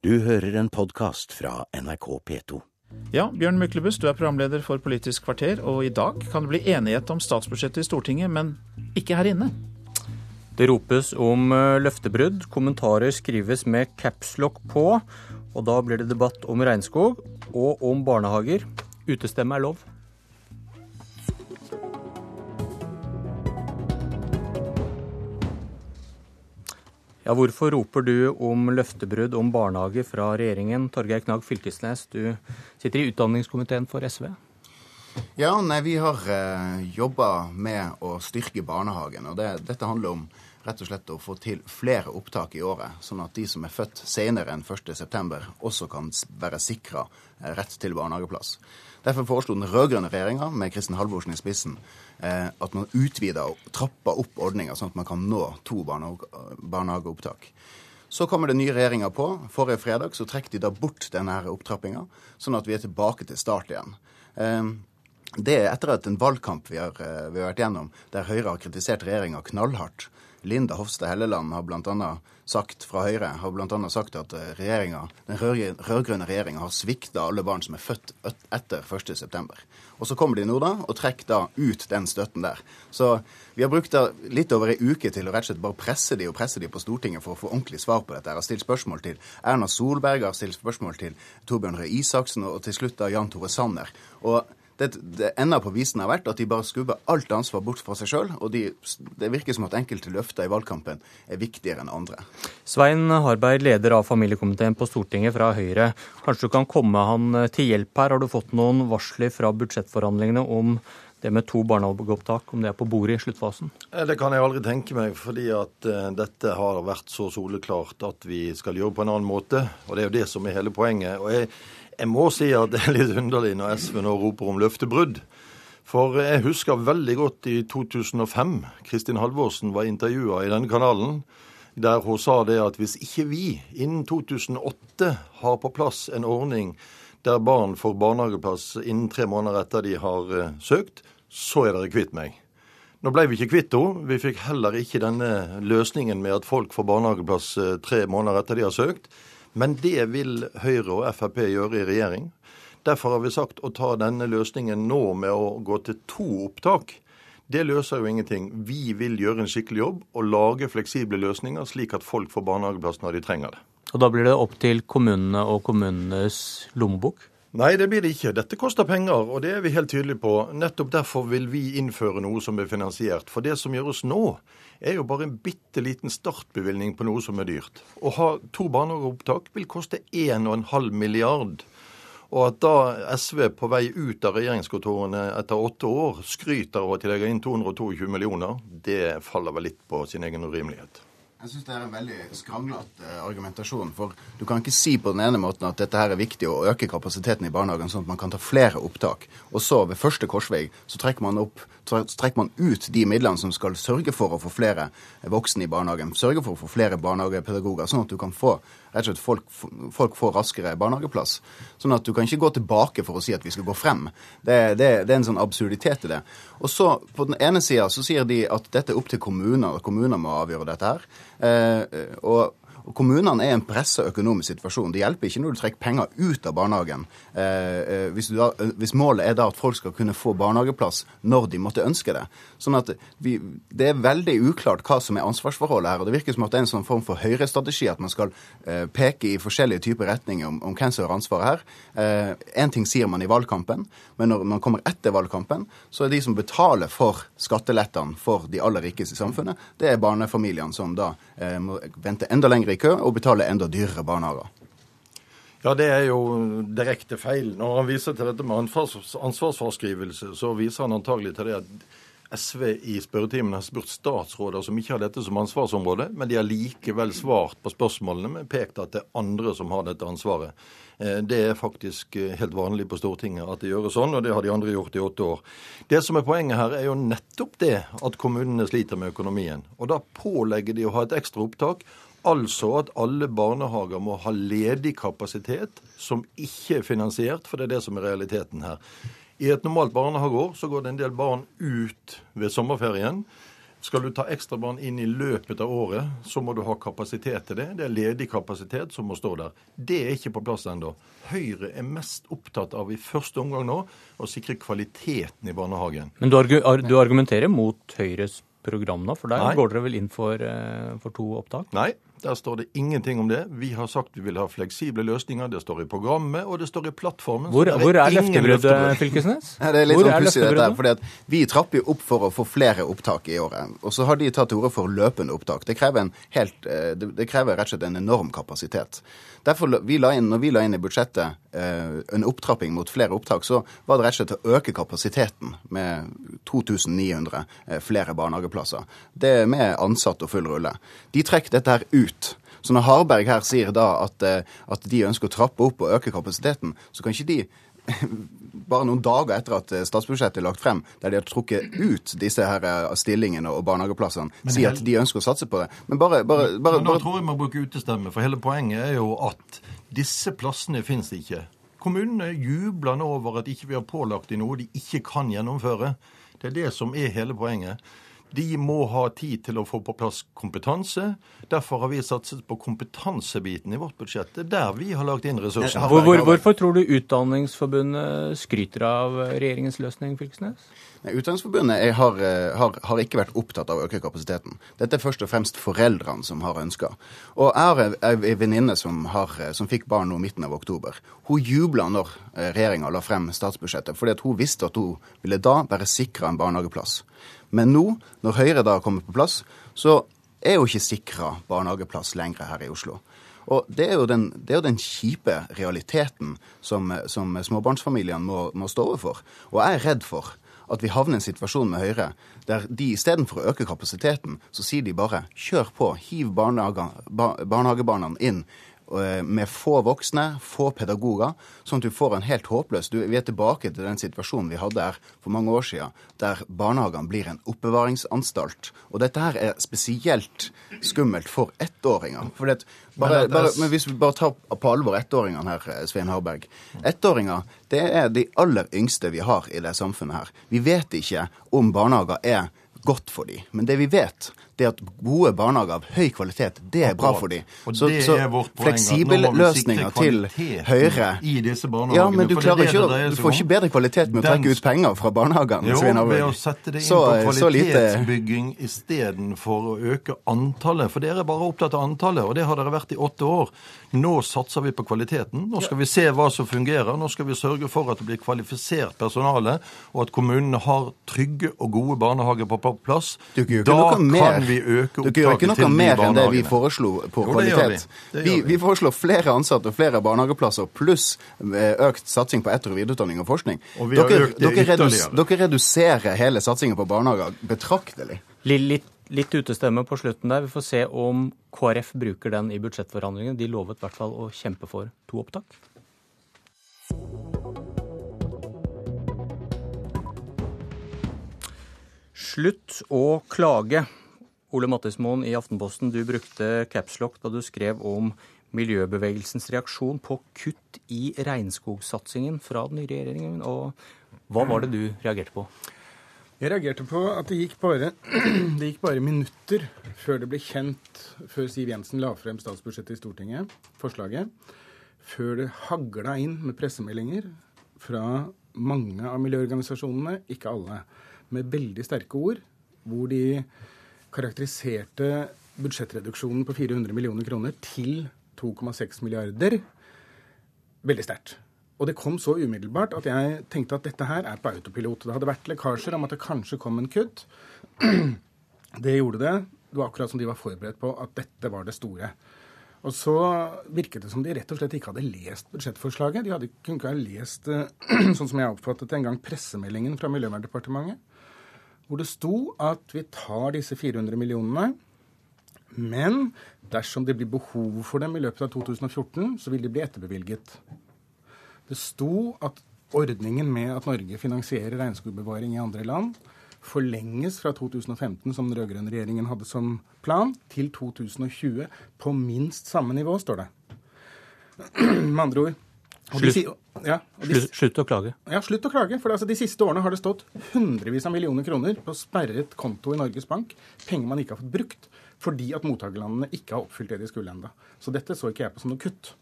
Du hører en podkast fra NRK P2. Ja, Bjørn Myklebust, du er programleder for Politisk kvarter, og i dag kan det bli enighet om statsbudsjettet i Stortinget, men ikke her inne. Det ropes om eh, løftebrudd, kommentarer skrives med capslock på, og da blir det debatt om regnskog og om barnehager. Utestemme er lov. Ja, Hvorfor roper du om løftebrudd om barnehage fra regjeringen? Torgeir Knag Fylkesnes, du sitter i utdanningskomiteen for SV. Ja, nei, vi har eh, jobba med å styrke barnehagen. og det, Dette handler om rett og slett å få til flere opptak i året, sånn at de som er født senere enn 1.9, også kan være sikra eh, rett til barnehageplass. Derfor foreslo den rød-grønne regjeringa med Kristin Halvorsen i spissen eh, at man utvida og trappa opp ordninga, sånn at man kan nå to barnehageopptak. Så kommer den nye regjeringa på. Forrige fredag så trekker de da bort denne opptrappinga, sånn at vi er tilbake til start igjen. Eh, det er etter at en valgkamp vi har, vi har vært gjennom, der Høyre har kritisert regjeringa knallhardt Linda Hofstad Helleland har bl.a. sagt fra Høyre har blant annet sagt at eh, den rød-grønne regjeringa har svikta alle barn som er født etter 1.9. Og så kommer de nå da og trekker da ut den støtten der. Så vi har brukt litt over ei uke til å rett og slett bare presse de og presse de på Stortinget for å få ordentlig svar på dette. Jeg har stilt spørsmål til Erna Solberg, jeg har stilt spørsmål til Torbjørn Røe Isaksen og til slutt da Jan Tore Sanner. Og det, det enda på visen har vært at de bare skubber alt ansvar bort fra seg sjøl. Og de, det virker som at enkelte løfter i valgkampen er viktigere enn andre. Svein Harberg, leder av familiekomiteen på Stortinget fra Høyre. Kanskje du kan komme han til hjelp her. Har du fått noen varsler fra budsjettforhandlingene om det med to barnehageopptak, om det er på bordet i sluttfasen? Eh, det kan jeg aldri tenke meg, fordi at uh, dette har vært så soleklart at vi skal gjøre på en annen måte. Og det er jo det som er hele poenget. Og jeg jeg må si at det er litt underlig når SV nå roper om løftebrudd. For jeg husker veldig godt i 2005 Kristin Halvorsen var intervjua i denne kanalen, der hun sa det at hvis ikke vi innen 2008 har på plass en ordning der barn får barnehageplass innen tre måneder etter de har uh, søkt, så er dere kvitt meg. Nå ble vi ikke kvitt henne. Vi fikk heller ikke denne løsningen med at folk får barnehageplass uh, tre måneder etter de har søkt. Men det vil Høyre og Frp gjøre i regjering. Derfor har vi sagt å ta denne løsningen nå med å gå til to opptak. Det løser jo ingenting. Vi vil gjøre en skikkelig jobb og lage fleksible løsninger, slik at folk får barnehageplass når de trenger det. Og Da blir det opp til kommunene og kommunenes lommebok? Nei, det blir det ikke. Dette koster penger, og det er vi helt tydelige på. Nettopp derfor vil vi innføre noe som er finansiert. For det som gjøres nå, er jo bare en bitte liten startbevilgning på noe som er dyrt. Å ha to barnehageopptak vil koste 1,5 milliard. Og at da SV på vei ut av regjeringskontorene etter åtte år skryter av at de legger inn 222 millioner, det faller vel litt på sin egen urimelighet. Jeg syns det er en veldig skranglete eh, argumentasjon. For du kan ikke si på den ene måten at dette her er viktig å øke kapasiteten i barnehagen, sånn at man kan ta flere opptak. Og så, ved første korsvei, så trekker man, opp, trekker man ut de midlene som skal sørge for å få flere voksne i barnehagen. Sørge for å få flere barnehagepedagoger, sånn at du kan få rett og slett folk, folk, får raskere barnehageplass. Sånn at du kan ikke gå tilbake for å si at vi skal gå frem. Det, det, det er en sånn absurditet i det. Og så, på den ene sida, så sier de at dette er opp til kommuner, og kommuner må avgjøre dette her. Eh, og og Kommunene er i en pressa økonomisk situasjon. Det hjelper ikke når du trekker penger ut av barnehagen. Eh, eh, hvis, da, eh, hvis, målet er da at folk skal kunne få barnehageplass når de måtte ønske det. Sånn at vi, Det er veldig uklart hva som er ansvarsforholdet her. og Det virker som at det er en sånn form for Høyre-strategi at man skal eh, peke i forskjellige typer retninger om, om hvem som har ansvaret her. Én eh, ting sier man i valgkampen, men når man kommer etter valgkampen, så er de som betaler for skattelettene for de aller rikeste i samfunnet, det er barnefamiliene som da eh, må vente enda lenger i kø og betale enda dyrere barnehager. Ja, det er jo direkte feil. Når han viser til dette med ansvarsfraskrivelse, så viser han antagelig til det at SV i spørretimen har spurt statsråder som ikke har dette som ansvarsområde, men de har likevel svart på spørsmålene med pekt at det er andre som har dette ansvaret. Eh, det er faktisk eh, helt vanlig på Stortinget at det gjøres sånn, og det har de andre gjort i åtte år. Det som er poenget her, er jo nettopp det at kommunene sliter med økonomien. Og da pålegger de å ha et ekstra opptak Altså at alle barnehager må ha ledig kapasitet som ikke er finansiert, for det er det som er realiteten her. I et normalt barnehageår så går det en del barn ut ved sommerferien. Skal du ta ekstrabarn inn i løpet av året, så må du ha kapasitet til det. Det er ledig kapasitet som må stå der. Det er ikke på plass ennå. Høyre er mest opptatt av i første omgang nå å sikre kvaliteten i barnehagen. Men du, du argumenterer mot Høyres program nå, for der Nei. går dere vel inn for, eh, for to opptak? Nei, der står det ingenting om det. Vi har sagt vi vil ha fleksible løsninger. Det står i programmet, og det står i plattformen. Hvor, er ingen løftebruddet. Fylkesnes? Ja, det er litt Hvor sånn er pussig dette her, fordi Vi trapper jo opp for å få flere opptak i året. Og så har de tatt til orde for løpende opptak. Det krever, en helt, eh, det krever rett og slett en enorm kapasitet. Derfor vi la inn, når vi la inn i budsjettet eh, en opptrapping mot flere opptak, så var det rett og slett å øke kapasiteten med 2900 eh, flere barnehageplasser. Det er med ansatt og full rulle. De trekker dette her ut. Så når Harberg her sier da at, eh, at de ønsker å trappe opp og øke kapasiteten, så kan ikke de bare noen dager etter at eh, statsbudsjettet er lagt frem, der de har trukket ut disse her eh, stillingene og barnehageplassene, si at de ønsker å satse på det. Men bare, bare, bare, Men nå tror jeg vi må bruke utestemme, for hele poenget er jo at disse plassene finnes ikke. Kommunene jubler nå over at ikke vi har pålagt dem noe de ikke kan gjennomføre. Det er det som er hele poenget. De må ha tid til å få på plass kompetanse. Derfor har vi satset på kompetansebiten i vårt budsjett. Det er der vi har lagt inn ressursene. Hvor, hvor, hvorfor tror du Utdanningsforbundet skryter av regjeringens løsning, Fylkesnes? Nei, Utdanningsforbundet har, eh, har, har ikke vært opptatt av å øke kapasiteten. Dette er først og fremst foreldrene som har ønska. Og jeg har ei- venninne som, eh, som fikk barn nå midten av oktober. Hun jubla når regjeringa la frem statsbudsjettet, fordi at hun visste at hun ville da være sikra en barnehageplass. Men nå, når Høyre da kommer på plass, så er jo ikke sikra barnehageplass lenger her i Oslo. Og det er jo den, er jo den kjipe realiteten som, som småbarnsfamiliene må, må stå overfor. Og jeg er redd for at vi havner i en situasjon med Høyre der de istedenfor å øke kapasiteten, så sier de bare kjør på, hiv barnehage, barnehagebarna inn med få voksne, få pedagoger, sånn at du får en helt håpløs du, Vi er tilbake til den situasjonen vi hadde her for mange år siden, der barnehagene blir en oppbevaringsanstalt. Og dette her er spesielt skummelt for ettåringer. For det, bare, Men bare, men hvis vi bare tar på alvor ettåringene her, eh, Svein Harberg. Ettåringer det er de aller yngste vi har i det samfunnet her. Vi vet ikke om barnehager er godt for dem. Men det vi vet, det er at gode barnehager av høy kvalitet, det er bra for dem. Så, så fleksible sikre til Høyre i disse barnehagene, Ja, men du, er klarer ikke, du får ikke bedre kvalitet med å trekke ut penger fra barnehagene. Jo, ved å sette det inn på lite- kvalitetsbygging istedenfor å øke antallet. For dere er bare opptatt av antallet, og det har dere vært i åtte år. Nå satser vi på kvaliteten. Nå skal vi se hva som fungerer. Nå skal vi sørge for at det blir kvalifisert personale, og at kommunene har trygge og gode barnehager på på plass. da kan vi Da opptaket til kan vi øke dere gjør ikke noe mer enn det vi foreslo på Jo, kvalitet. Vi, vi. vi foreslår flere ansatte og flere barnehageplasser pluss eh, økt satsing på etter- og videreutdanning og forskning. Og vi har dere, økt det dere, redus, dere reduserer hele satsingen på barnehager betraktelig. Litt, litt utestemme på slutten der. Vi får se om KrF bruker den i budsjettforhandlingene. De lovet i hvert fall å kjempe for to opptak. Slutt å klage. Ole Mattismoen i Aftenposten, du brukte capslock da du skrev om miljøbevegelsens reaksjon på kutt i regnskogsatsingen fra den nye regjeringen. Og hva var det du reagerte på? Jeg reagerte på at det gikk, bare, det gikk bare minutter før det ble kjent, før Siv Jensen la frem statsbudsjettet i Stortinget, forslaget, før det hagla inn med pressemeldinger fra mange av miljøorganisasjonene, ikke alle, med veldig sterke ord, hvor de karakteriserte budsjettreduksjonen på 400 millioner kroner til 2,6 milliarder veldig sterkt. Og det kom så umiddelbart at jeg tenkte at dette her er på autopilot. Det hadde vært lekkasjer om at det kanskje kom en kutt. Det gjorde det. Det var akkurat som de var forberedt på at dette var det store. Og så virket det som de rett og slett ikke hadde lest budsjettforslaget. De hadde kunne ikke ha lest, sånn som jeg oppfattet det en gang, pressemeldingen fra Miljøverndepartementet, hvor det sto at vi tar disse 400 millionene, men dersom det blir behov for dem i løpet av 2014, så vil de bli etterbevilget. Det sto at ordningen med at Norge finansierer regnskogbevaring i andre land, forlenges fra 2015, som den rød-grønne regjeringen hadde som plan, til 2020 på minst samme nivå, står det. Med andre ord, Slutt, ja, de, slutt, slutt, å klage. Ja, slutt å klage. For altså, de siste årene har det stått hundrevis av millioner kroner på sperret konto i Norges Bank. Penger man ikke har fått brukt fordi at mottakerlandene ikke har oppfylt det de skulle ennå. Så dette så ikke jeg på som noe kutt.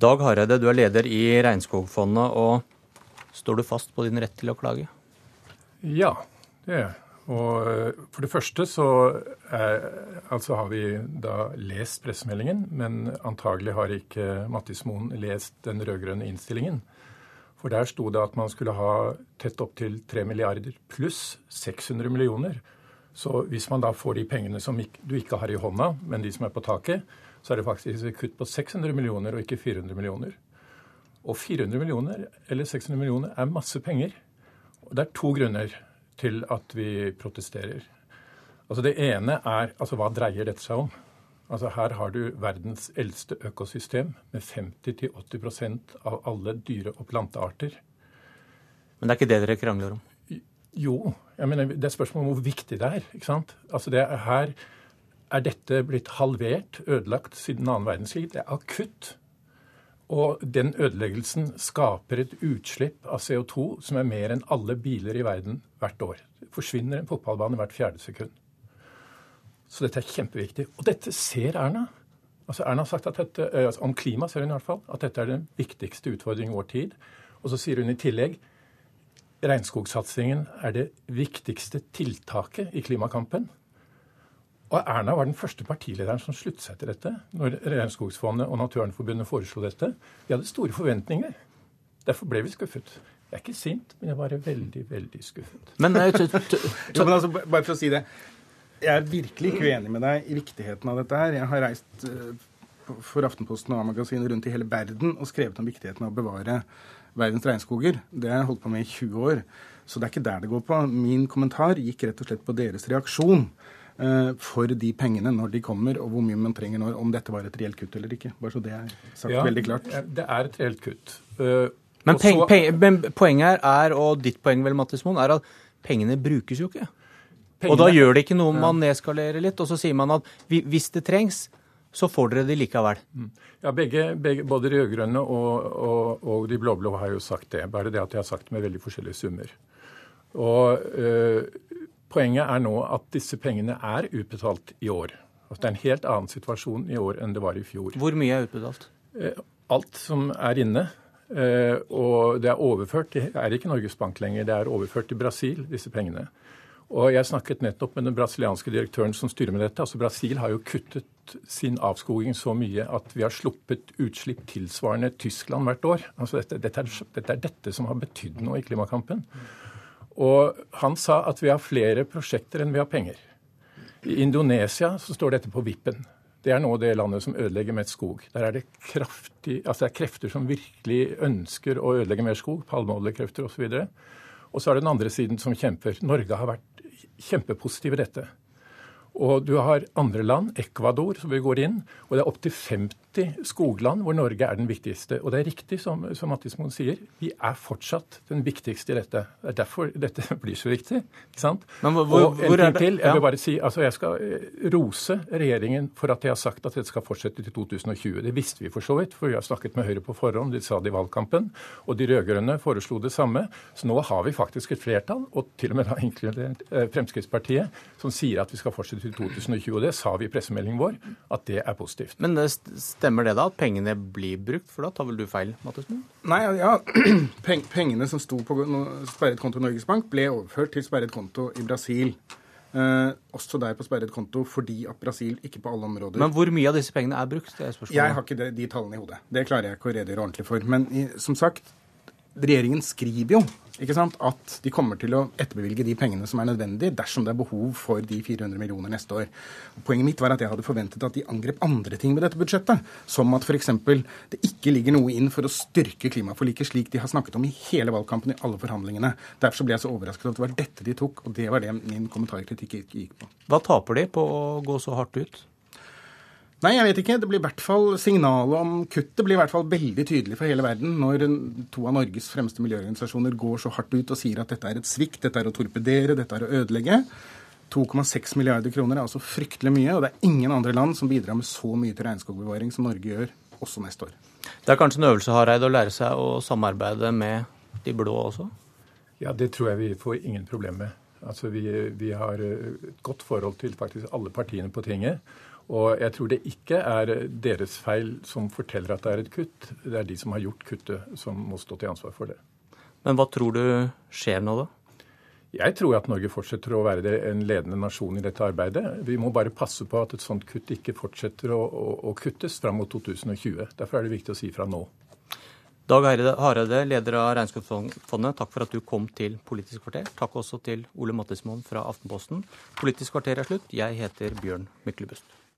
Dag Hareide, du er leder i Regnskogfondet, og står du fast på din rett til å klage? Ja, det er jeg. Og eh, For det første så er, altså har vi da lest pressemeldingen, men antagelig har ikke Mattismoen lest den rød-grønne innstillingen. For der sto det at man skulle ha tett opptil 3 milliarder pluss 600 millioner. Så hvis man da får de pengene som du ikke har i hånda, men de som er på taket, så er det faktisk et kutt på 600 millioner og ikke 400 millioner. Og 400 millioner eller 600 millioner er masse penger. Og det er to grunner til at vi protesterer. Altså Det ene er altså hva dreier dette seg om? Altså Her har du verdens eldste økosystem med 50-80% av alle dyre- og plantearter. Men det er ikke det dere krangler om? Jo. jeg mener, Det er spørsmål om hvor viktig det er. ikke sant? Altså det er Her er dette blitt halvert, ødelagt siden annen verdenskrig. Det er akutt. Og den ødeleggelsen skaper et utslipp av CO2 som er mer enn alle biler i verden hvert år. Det forsvinner en fotballbane hvert fjerde sekund. Så dette er kjempeviktig. Og dette ser Erna. Altså Erna har sagt at dette, eh, altså om klima ser hun i hvert fall, at dette er den viktigste utfordringen i vår tid. Og så sier hun i tillegg regnskogsatsingen er det viktigste tiltaket i klimakampen. Og Erna var den første partilederen som sluttet seg til dette når Regnskogsfondet og Naturvernforbundet foreslo dette. Vi hadde store forventninger. Derfor ble vi skuffet. Jeg er ikke sint, men jeg var veldig, veldig skuffet. Men, jo, men altså, bare for å si det. Jeg er virkelig ikke uenig med deg i viktigheten av dette her. Jeg har reist uh, for Aftenposten og A-magasinet rundt i hele verden og skrevet om viktigheten av å bevare verdens regnskoger. Det har jeg holdt på med i 20 år. Så det er ikke der det går på. Min kommentar gikk rett og slett på deres reaksjon. Eh, for de pengene når de kommer, og hvor mye man trenger når, om dette var et reelt kutt eller ikke. Bare så det er sagt ja, veldig klart. Det er et reelt kutt. Uh, men, peng, peng, men, poenget her er, og ditt poeng vel, Mattismoen, er at pengene brukes jo ikke. Pengene, og da gjør det ikke noe om man nedskalerer litt, og så sier man at hvis det trengs, så får dere de likevel. Mm. Ja, begge, begge, Både de rød-grønne og, og, og, de blå-blå har jo sagt det. Bare det at de har sagt det med veldig forskjellige summer. Og øh, Poenget er nå at disse pengene er utbetalt i år. Altså, det er en helt annen situasjon i år enn det var i fjor. Hvor mye er utbetalt? Eh, alt som er inne. Eh, og det er overført Det er ikke Norges Bank lenger, det er overført til Brasil, disse pengene. Og jeg snakket nettopp med den brasilianske direktøren som styrer med dette. Altså Brasil har jo kuttet sin avskoging så mye at vi har sluppet utslipp tilsvarende Tyskland hvert år. Altså dette, dette, er, dette er dette som har betydd noe i klimakampen. Og han sa at vi har flere prosjekter enn vi har penger. I Indonesia så står dette på vippen. Det er nå det landet som ødelegger mest skog. Der er det, kraftig, altså det er krefter som virkelig ønsker å ødelegge mer skog. Palmeoljekrefter osv. Og, og så er det den andre siden som kjemper. Norge har vært kjempepositiv i dette. Og du har andre land, Ecuador, som vi går inn. Og det er opptil 50 skogland hvor Norge er den viktigste. Og det er riktig som, som Mattismoen sier, vi er fortsatt den viktigste i dette. Det er derfor dette blir så viktig. ikke sant? Men hvor, hvor, og en ting til. Jeg vil bare si, altså jeg skal eh, rose regjeringen for at de har sagt at dette skal fortsette til 2020. Det visste vi for så vidt, for vi har snakket med Høyre på forhånd. De sa det i valgkampen. Og de rød-grønne foreslo det samme. Så nå har vi faktisk et flertall, og til og med da inkludert eh, Fremskrittspartiet, som sier at vi skal fortsette til 2020. Og det sa vi i pressemeldingen vår, at det er positivt. Men det stemmer det da, at pengene blir brukt? For da tar vel du feil, Mattismoen? Nei, ja. Pengene som sto på sperret konto i Norges Bank, ble overført til sperret konto i Brasil. Eh, også der på sperret konto fordi at Brasil ikke på alle områder Men hvor mye av disse pengene er brukt? Det er spørsmålet. Jeg har ikke de, de tallene i hodet. Det klarer jeg ikke å redegjøre ordentlig for. Men i, som sagt, regjeringen skriver jo ikke sant, at de kommer til å etterbevilge de pengene som er nødvendige dersom det er behov for de 400 millioner neste år. Poenget mitt var at jeg hadde forventet at de angrep andre ting med dette budsjettet. Som at f.eks. det ikke ligger noe inn for å styrke klimaforliket, slik de har snakket om i hele valgkampen i alle forhandlingene. Derfor ble jeg så overrasket at det var dette de tok, og det var det min kommentarkritikk gikk på. Hva taper de på å gå så hardt ut? Nei, jeg vet ikke. Det blir i hvert fall Signalet om kuttet blir i hvert fall veldig tydelig for hele verden når to av Norges fremste miljøorganisasjoner går så hardt ut og sier at dette er et svikt, dette er å torpedere, dette er å ødelegge. 2,6 milliarder kroner er altså fryktelig mye, og det er ingen andre land som bidrar med så mye til regnskogbevaring som Norge gjør også neste år. Det er kanskje en øvelse Hareid, å lære seg å samarbeide med de blå også? Ja, det tror jeg vi får ingen problem med. Altså, vi, vi har et godt forhold til faktisk alle partiene på tinget. Og jeg tror det ikke er deres feil som forteller at det er et kutt. Det er de som har gjort kuttet, som må stå til ansvar for det. Men hva tror du skjer nå, da? Jeg tror at Norge fortsetter å være en ledende nasjon i dette arbeidet. Vi må bare passe på at et sånt kutt ikke fortsetter å, å, å kuttes fram mot 2020. Derfor er det viktig å si fra nå. Dag Hareide, leder av Regnskapsfondet, takk for at du kom til Politisk kvarter. Takk også til Ole Mattismoen fra Aftenposten. Politisk kvarter er slutt. Jeg heter Bjørn Myklebust.